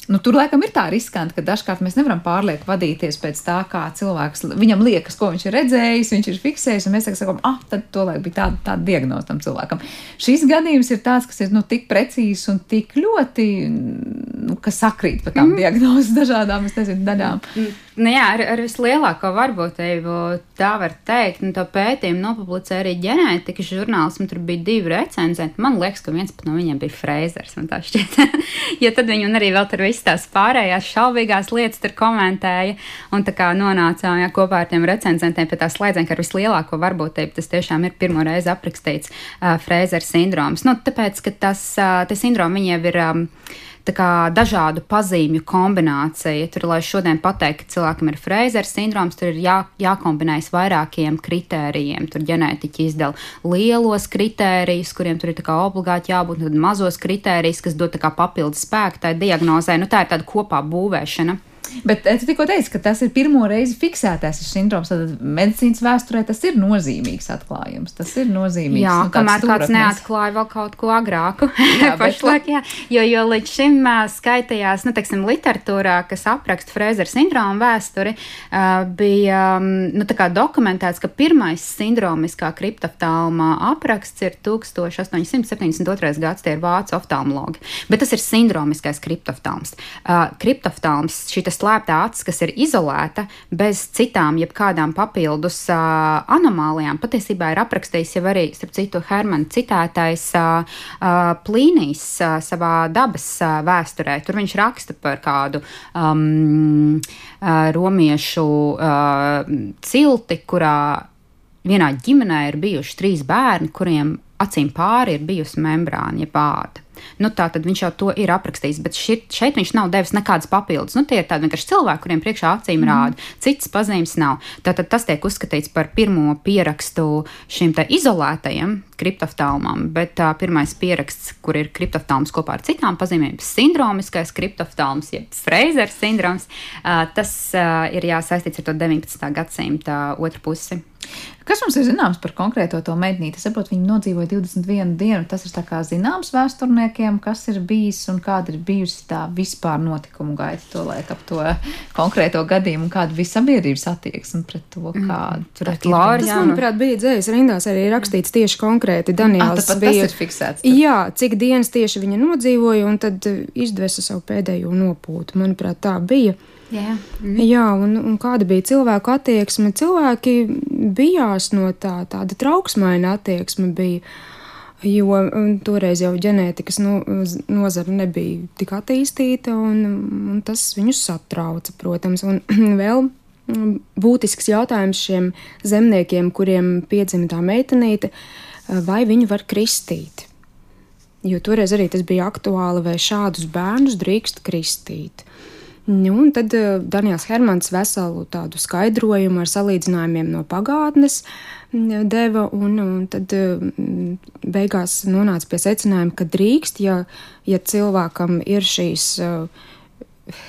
Nu, tur laikam ir tā riskanti, ka dažkārt mēs nevaram pārlieku vadīties pēc tā, kā cilvēks viņam liekas, ko viņš ir redzējis, viņš ir fiksējis, un mēs sakām, ah, tad to laik bija tāda, tāda diagnoze tam cilvēkam. Šis gadījums ir tāds, kas ir nu, tik precīzs un tik ļoti, nu, kas sakrīt pa tām mm. diagnozes dažādām, es nezinu, daļām. Mm. Nu, jā, ar, ar vislielāko varbūtību tā var teikt. Nu, to pētījumu nopublicēja arī ģenētikas žurnāls, un tur bija divi recenzenti. Man liekas, ka viens no viņiem bija Freizers. jo tad viņi arī vēl tur visas tās pārējās šaubīgās lietas tur komentēja. Un tā kā nonācām jā, kopā ar tiem recenzentiem pie tā slēdziena, ka ar vislielāko varbūtību tas tiešām ir pirmo reizi aprakstīts uh, Freizers sindroms. Nu, tāpēc, ka tas, uh, tas sindroms viņiem ir. Um, dažādu pazīmju kombinācija. Tur, lai šodien pateiktu, ka cilvēkam ir Freizera sindroms, tur ir jā, jākombinējas vairākiem kritērijiem. Tur ģenētiķi izdala lielos kritērijus, kuriem tur ir obligāti jābūt, un mazos kritērijus, kas dod papildus spēku tai diagnozē. Nu, tā ir tāda kopā būvēšana. Bet tu tikko teici, ka tas ir pirmo reizi fiksētais sindroms. Tad medicīnas vēsturē tas ir nozīmīgs atklājums. Tas ir nozīmīgs. Jā, nu, kamēr kāds neatklāja vēl kaut ko agrāku. Jā, pašlaik, jā. Jo, jo līdz šim skaitījās, nu, teiksim, literatūrā, kas apraksta Frēzera sindromu vēsturi, bija nu, dokumentēts, ka pirmais sindromiskā kriptoftalma apraksts ir 1872. gads, tie ir vācu oftalmologi. Bet tas ir sindromiskais kriptoftalms. Kriptoftalms, šī slēptā acis, kas ir izolēta bez citām, jebkādām papildus uh, anomālijām, patiesībā ir aprakstījis jau arī, starp citu, Hermana citētais uh, uh, Plīnijas uh, savā dabas uh, vēsturē. Tur viņš raksta par kādu um, uh, romiešu uh, cilti, kurā vienā ģimenē ir bijuši trīs bērni, kuriem acīm pāri ir bijusi membrāna, jeb āda. Nu, tā tad viņš jau to ir aprakstījis, bet šit, šeit viņš nav devis nekādas papildus. Nu, tie ir tādi vienkārši cilvēki, kuriem priekšā acīm mm. rāda, citas pazīmes nav. Tātad tas tiek uzskatīts par pirmo pierakstu šim te izolētajam kriptoftalmam, bet tā pirmais pieraksts, kur ir kriptoftalms kopā ar citām pazīmēm, sindromiskais kriptoftalms, jeb Freizera sindroms, tas ir jāsaistīts ar to 19. gadsimta otru pusi. Kas mums ir zināms par konkrēto to meitnīti? Es saprotu, viņa nodzīvoja 21 dienu. Tas ir zināms vēsturniekiem, kas ir bijis un kāda ir bijusi tā vispār notikumu gaita to laiku ap to konkrēto gadījumu un kāda bija sabiedrības attieksme pret to, mm. kāda tur ir. Tas, manuprāt, bija dzējas rindās arī rakstīts tieši konkrēti. Daniels ah, bija, tas ir fiksēts. Tad. Jā, cik dienas tieši viņa nodzīvoja un tad izdvesa savu pēdējo nopūtu. Manuprāt, tā bija. Jā, mm. Jā un, un kāda bija cilvēku attieksme? Cilvēki bijās no tā, tāda trauksmaina attieksme bija. Jo toreiz jau ģenētikas no, nozara nebija tik attīstīta, un, un tas viņus satrauca, protams. Un vēl būtisks jautājums šiem zemniekiem, kuriem piedzima tā meitenīte, vai viņu var kristīt. Jo toreiz arī tas bija aktuāli, vai šādus bērnus drīkst kristīt. Nu, un tad uh, Daniels Hermans veselu tādu skaidrojumu ar salīdzinājumiem no pagātnes mm, deva, un, un tad uh, beigās nonāca pie secinājuma, ka drīkst, ja, ja cilvēkam ir šīs. Uh,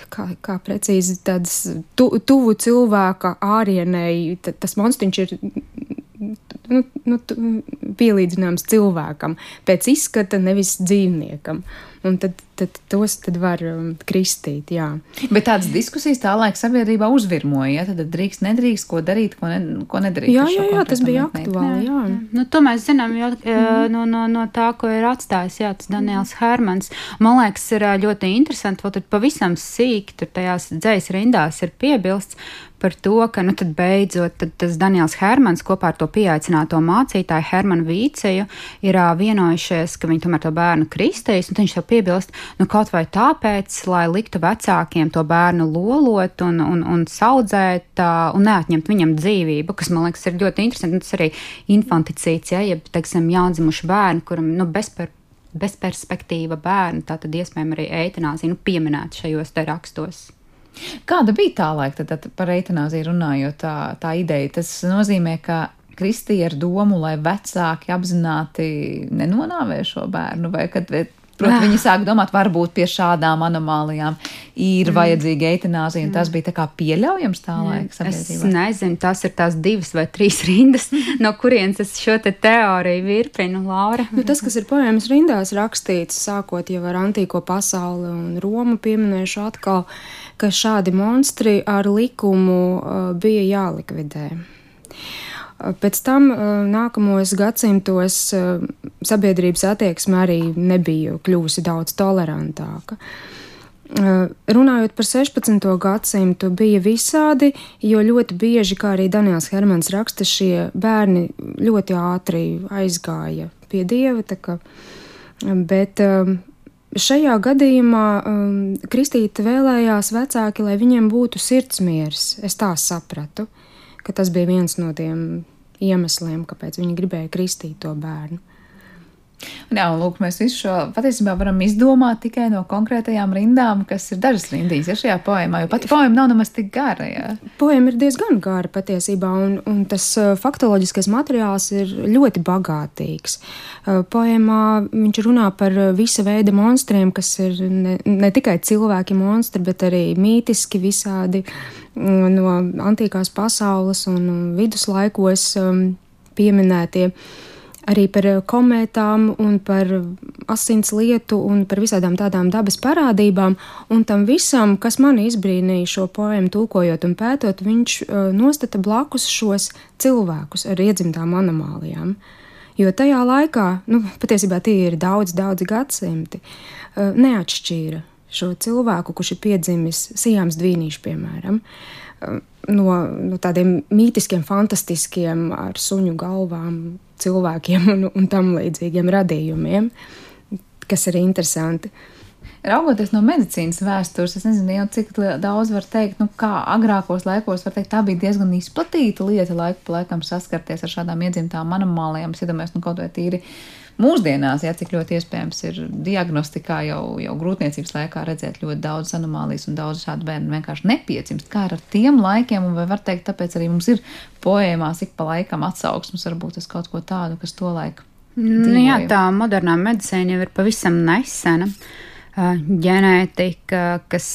Kā, kā precīzi tādas tu, tuvu cilvēka ārienei, tas monstriņš ir nu, nu, pielīdzināms cilvēkam, pēc izskata nevis dzīvniekam. Un tad, tad tos tad var um, kristīt. Jā. Bet tādas diskusijas tā laika sabiedrībā uzvirmoja. Ja? Tad drīkst, nedrīkst, ko darīt, ko, ne, ko nedrīkst. Jā, jā, jā tas bija aktuāli. Jā. Jā. Nu, to mēs zinām jau, mm. no, no, no tā, ko ir atstājis jā, tas Daniels Hermans. Man liekas, ir ļoti interesanti, ka pavisam sīk tur tajās dzējas rindās ir piebilsts par to, ka nu, beidzot tas Daniels Hermans kopā ar to pieaicināto mācītāju Hermanu Vīceju ir uh, vienojušies, ka viņi tomēr to bērnu kristīs. Viņš jau piebilst, nu kaut vai tāpēc, lai liktu vecākiem to bērnu lolot un, un, un saudzēt uh, un neatņemt viņam dzīvību, kas man liekas ir ļoti interesanti. Tas arī infanticīts, ja, jeb, teiksim, jaundzimuši bērni, kuram nu, bezper bezperspektīva bērna, tā tad iespējams arī eitanāzija nu, pieminēta šajos te rakstos. Kāda bija tā laika, tad, tad par eitanāziju runājot, tā, tā ideja? Tas nozīmē, ka kristīja ar domu, lai vecāki apzināti nenonāvē šo bērnu, vai kad Protams, viņi sāk domāt, varbūt pie šādām anomālijām ir mm. vajadzīga eitanāzija, un tas bija tā kā pieļaujams tā laika sabiedrībā. Es nezinu, tas ir tās divas vai trīs rindas, no kurienes es šo te teoriju virpinu, Laura. Nu, tas, kas ir poēmas rindās rakstīts, sākot jau ar antīko pasauli un Romu pieminēšu atkal, ka šādi monstri ar likumu uh, bija jālikvidē. Pēc tam nākamos gadsimtos sabiedrības attieksme arī nebija kļuvusi daudz tolerantāka. Runājot par 16. gadsimtu, bija visādi, jo ļoti bieži, kā arī Daniels Hermans raksta, šie bērni ļoti ātri aizgāja pie dieva. Bet šajā gadījumā Kristīte vēlējās vecāki, lai viņiem būtu sirdsmieris. Es tā sapratu ka tas bija viens no tiem iemesliem, kāpēc viņi gribēja kristīt to bērnu. Jā, un lūk, mēs visu šo patiesībā varam izdomāt tikai no konkrētajām rindām, kas ir dažas rindīs ja, šajā poemā, jo pati poema nav nemaz tik gara. Jā. Poema ir diezgan gara patiesībā, un, un tas faktoloģiskais materiāls ir ļoti bagātīgs. Poemā viņš runā par visa veida monstriem, kas ir ne, ne tikai cilvēki monstri, bet arī mītiski visādi mm, no antīkās pasaules un viduslaikos pieminētie arī par eh, komētām un par asins lietu un par visādām tādām dabas parādībām, un tam visam, kas man izbrīnīja šo poemu tūkojot un pētot, viņš uh, nostata blakus šos cilvēkus ar iedzimtām anomālijām. Jo tajā laikā, nu, patiesībā tie ir daudz, daudz gadsimti, uh, neatšķīra šo cilvēku, kurš ir piedzimis Sijāms Dvīnīši, piemēram. No, no tādiem mītiskiem, fantastiskiem, ar suņu galvām cilvēkiem un, un tam līdzīgiem radījumiem, kas ir interesanti. Raugoties no medicīnas vēstures, es nezinu, jau cik daudz var teikt, nu, kā agrākos laikos, var teikt, tā bija diezgan izplatīta lieta, laiku pa laikam saskarties ar šādām iedzimtām anomālijām. Es iedomājos, nu, kaut vai tīri mūsdienās, ja cik ļoti iespējams ir diagnostikā jau, jau grūtniecības laikā redzēt ļoti daudz anomālijas un daudz šādu bērnu vienkārši nepiedzimst. Kā ar tiem laikiem, un vai var teikt, tāpēc arī mums ir poēmās ik pa laikam atsauksmes varbūt uz kaut ko tādu, kas to laiku. Nu, jā, tā modernā medicīna jau ir pavisam nesena. Uh, ģenētika, kas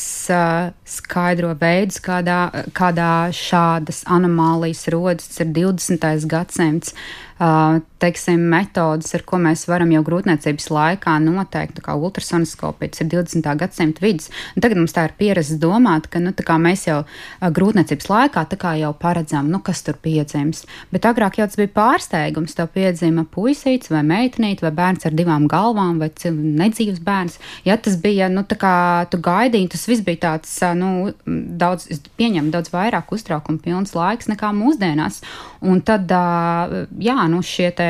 skaidro veidus, kādā, kādā šādas anomālijas rodas. Tas ir 20. gadsimts teiksim, metodas, ar ko mēs varam jau grūtniecības laikā noteikt, kā ultrasonoskopija, tas ir 20. gadsimta vidus. Un tagad mums tā ir pieredze domāt, ka nu, mēs jau grūtniecības laikā jau paredzam, nu, kas tur piedzims. Bet agrāk jau tas bija pārsteigums. Tev piedzima puisīts vai meitenīte vai bērns ar divām galvām vai nedzīvs bērns. Ja tas bija, nu, tā kā tu gaidīji, tas viss bija tāds, nu, daudz, pieņem daudz vairāk uztraukumu pilns laiks nekā mūsdienās. Un tad, jā, nu, šie te,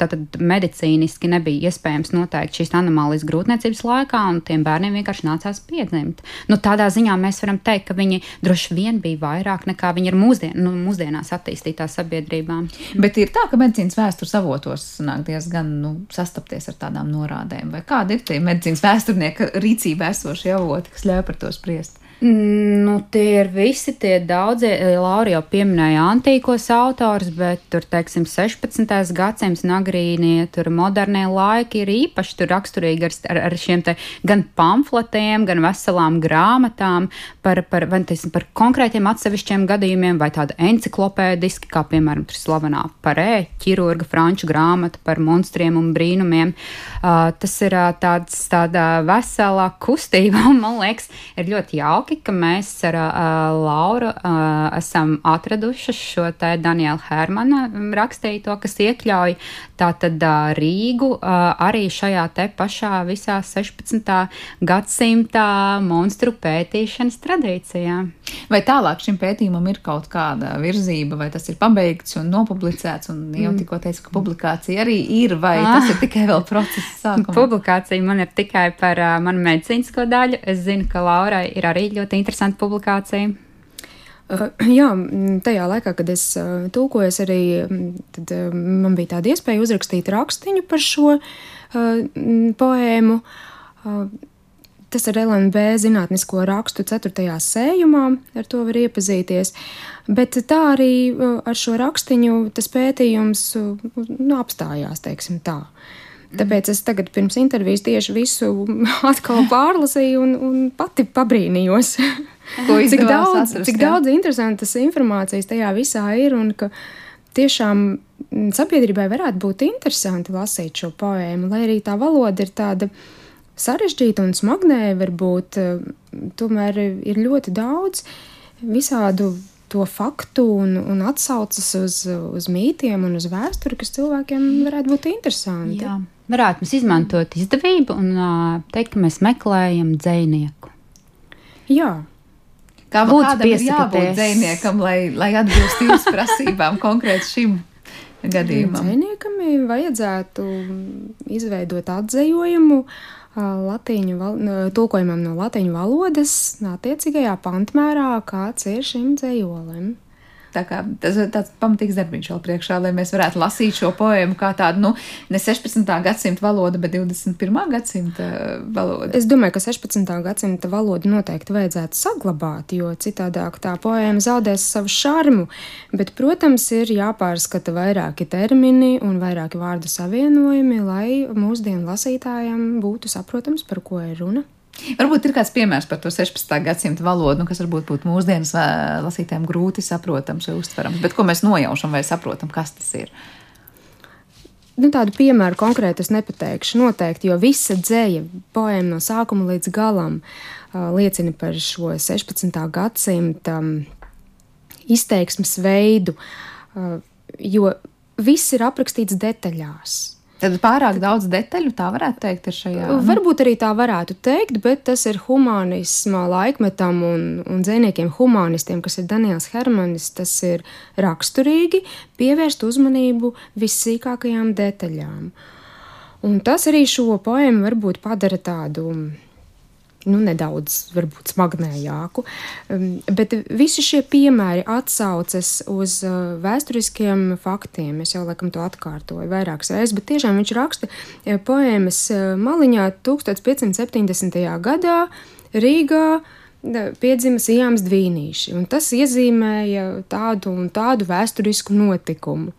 tātad medicīniski nebija iespējams noteikt šīs anomālijas grūtniecības laikā, un tiem bērniem vienkārši nācās piedzimt. Nu, tādā ziņā mēs varam teikt, ka viņi droši vien bija vairāk nekā viņi ir mūsdien, nu, mūsdienās attīstītā sabiedrībā. Bet ir tā, ka medicīnas vēstures avotos nāk diezgan nu, sastapties ar tādām norādēm, vai kādi ir tie medicīnas vēsturnieka rīcībā esošie avoti, kas ļauj par to spriest? Nu, tie ir visi tie daudzie. Eh, Laura jau pieminēja antīkos autors, bet tur, teiksim, 16. gadsimts nagrīnie, tur modernie laiki ir īpaši tur raksturīgi ar, ar, ar šiem te gan pamfletiem, gan veselām grāmatām par, par, vai, teiksim, par konkrētiem atsevišķiem gadījumiem vai tāda enciklopēdiski, kā piemēram tur slavenā parē, ķirurga franču grāmata par monstriem un brīnumiem. Uh, tas ir uh, tāds, tāda veselā kustība, un man liekas, ir ļoti jauki jauki, ka mēs ar uh, Lauru uh, esam atraduši šo te Daniela Hermana rakstīto, kas iekļauj tātad uh, Rīgu uh, arī šajā te pašā visā 16. gadsimta monstru pētīšanas tradīcijā. Vai tālāk šim pētījumam ir kaut kāda virzība, vai tas ir pabeigts un nopublicēts, un jau mm. tikko teicu, ka publikācija arī ir, vai ah. tas ir tikai vēl process sākumā? Publikācija man ir tikai par uh, manu medicīnisko daļu. Es zinu, ka Laurai ir arī ļoti interesanta publikācija. Uh, jā, tajā laikā, kad es uh, tulkoju, arī tad, uh, man bija tāda iespēja uzrakstīt rakstiņu par šo uh, poēmu. Uh, tas ir LNB zinātnisko rakstu 4. sējumā, ar to var iepazīties. Bet tā arī ar šo rakstiņu tas pētījums nu, apstājās, teiksim tā. Uh, Tāpēc es tagad pirms intervijas tieši visu atkal pārlasīju un, un pati pabrīnījos. cik daudz, atrast, cik daudz interesantas informācijas tajā visā ir un ka tiešām sabiedrībai varētu būt interesanti lasīt šo poēmu, lai arī tā valoda ir tāda sarežģīta un smagnēja, varbūt tomēr ir ļoti daudz visādu to faktu un, un atsaucas uz, uz mītiem un uz vēsturi, kas cilvēkiem varētu būt interesanti. Jā varētu mēs izmantot izdevību un uh, teikt, ka mēs meklējam dzinieku. Jā. Kā būtu jābūt dziniekam, lai, lai atbilstu jūsu prasībām konkrēti šim gadījumam? Dziniekam vajadzētu izveidot atzējojumu latīņu, tulkojumam no latīņu valodas attiecīgajā pantmērā, kāds ir šim dzējolim. Tā kā tas ir tāds pamatīgs darbiņš vēl priekšā, lai mēs varētu lasīt šo poēmu kā tādu, nu, ne 16. gadsimta valodu, bet 21. gadsimta valodu. Es domāju, ka 16. gadsimta valodu noteikti vajadzētu saglabāt, jo citādāk tā poēma zaudēs savu šarmu. Bet, protams, ir jāpārskata vairāki termini un vairāki vārdu savienojumi, lai mūsdienu lasītājiem būtu saprotams, par ko ir runa. Varbūt ir kāds piemērs par to 16. gadsimta valodu, nu, kas varbūt būtu mūsdienas lasītājiem grūti saprotams vai uztverams, bet ko mēs nojaušam vai saprotam, kas tas ir. Nu, tādu piemēru konkrēti es nepateikšu. Noteikti, jo visa dzēja, poēma no sākuma līdz galam liecina par šo 16. gadsimta izteiksmes veidu, jo viss ir aprakstīts detaļās. Tad pārāk daudz detaļu tā varētu teikt ar šajā. Nu? Varbūt arī tā varētu teikt, bet tas ir humanismā laikmetam un, un dzīsniekiem humanistiem, kas ir Daniels Hermanis, tas ir raksturīgi pievērst uzmanību vissīkākajām detaļām. Un tas arī šo poēmu varbūt padara tādu nu, nedaudz varbūt smagnējāku. Um, bet visi šie piemēri atsaucas uz uh, vēsturiskiem faktiem. Es jau laikam to atkārtoju vairākas reizes, bet tiešām viņš raksta uh, poēmas uh, maliņā 1570. gadā Rīgā piedzima Sijāms Dvīnīši, un tas iezīmēja tādu un tādu vēsturisku notikumu.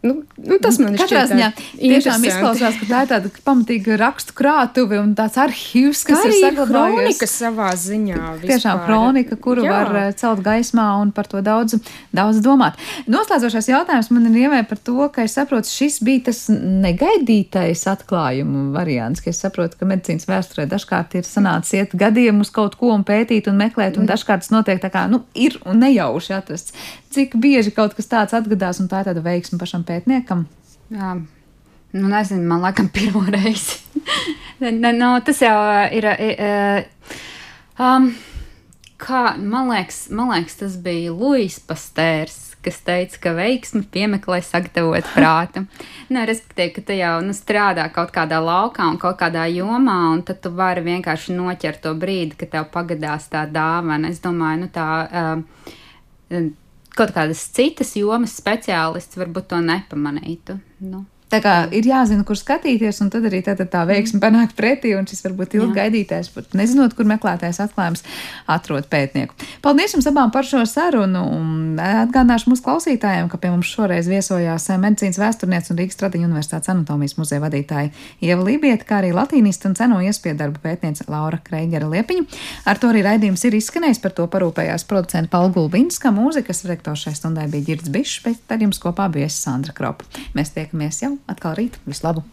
Nu, nu, tas man Katrā ziņā tiešām izklausās, ka tā ir tāda pamatīga rakstu krātuve un tāds arhīvs, kas ir saglabājies. Kronika savā ziņā. Vispār. Tiešām kronika, kuru Jā. var eh, celt gaismā un par to daudz, daudz domāt. Noslēdzošais jautājums man ir ievē par to, ka es saprotu, šis bija tas negaidītais atklājumu variants, ka es saprotu, ka medicīnas vēsturē dažkārt ir sanācis iet gadiem uz kaut ko un pētīt un meklēt, un mm. dažkārt tas notiek tā kā, nu, ir un nejauši atrasts. Cik bieži kaut kas tāds atgadās un tā ir tāda veiksma pašam pētniekam? Jā. Nu, nezinu, man laikam pirmo reizi. ne, no, tas jau uh, ir. Uh, um, kā, man, liekas, man liekas, tas bija Luis Pastērs, kas teica, ka veiksmi piemeklē sagatavot prātu. nu, respektīvi, ka tu jau nu, strādā kaut kādā laukā un kaut kādā jomā, un tad tu vari vienkārši noķert to brīdi, kad tev pagadās tā dāvana. Es domāju, nu tā. Uh, kaut kādas citas jomas speciālists varbūt to nepamanītu. Nu. Tā kā ir jāzina, kur skatīties, un tad arī tā, tā, tā veiksme mm. panāk pretī, un šis varbūt ilgi gaidītais, pat nezinot, kur meklētais atklājums atrod pētnieku. Paldies jums abām par šo sarunu, un atgādināšu mūsu klausītājiem, ka pie mums šoreiz viesojās medicīnas vēsturniece un Rīgas Tradiņu universitātes anatomijas muzeja vadītāja Ieva Lībieta, kā arī latīnista un ceno iespēju darba pētniece Laura Kreigera Liepiņa. Ar to arī raidījums ir izskanējis, par to parūpējās producenta Paula Gulbinska, mūzikas rektors šai stundai bija Girds Bišs, bet ar jums kopā bija Sandra Kropa. Mēs tiekamies jau atkal rīt. Vislabāk!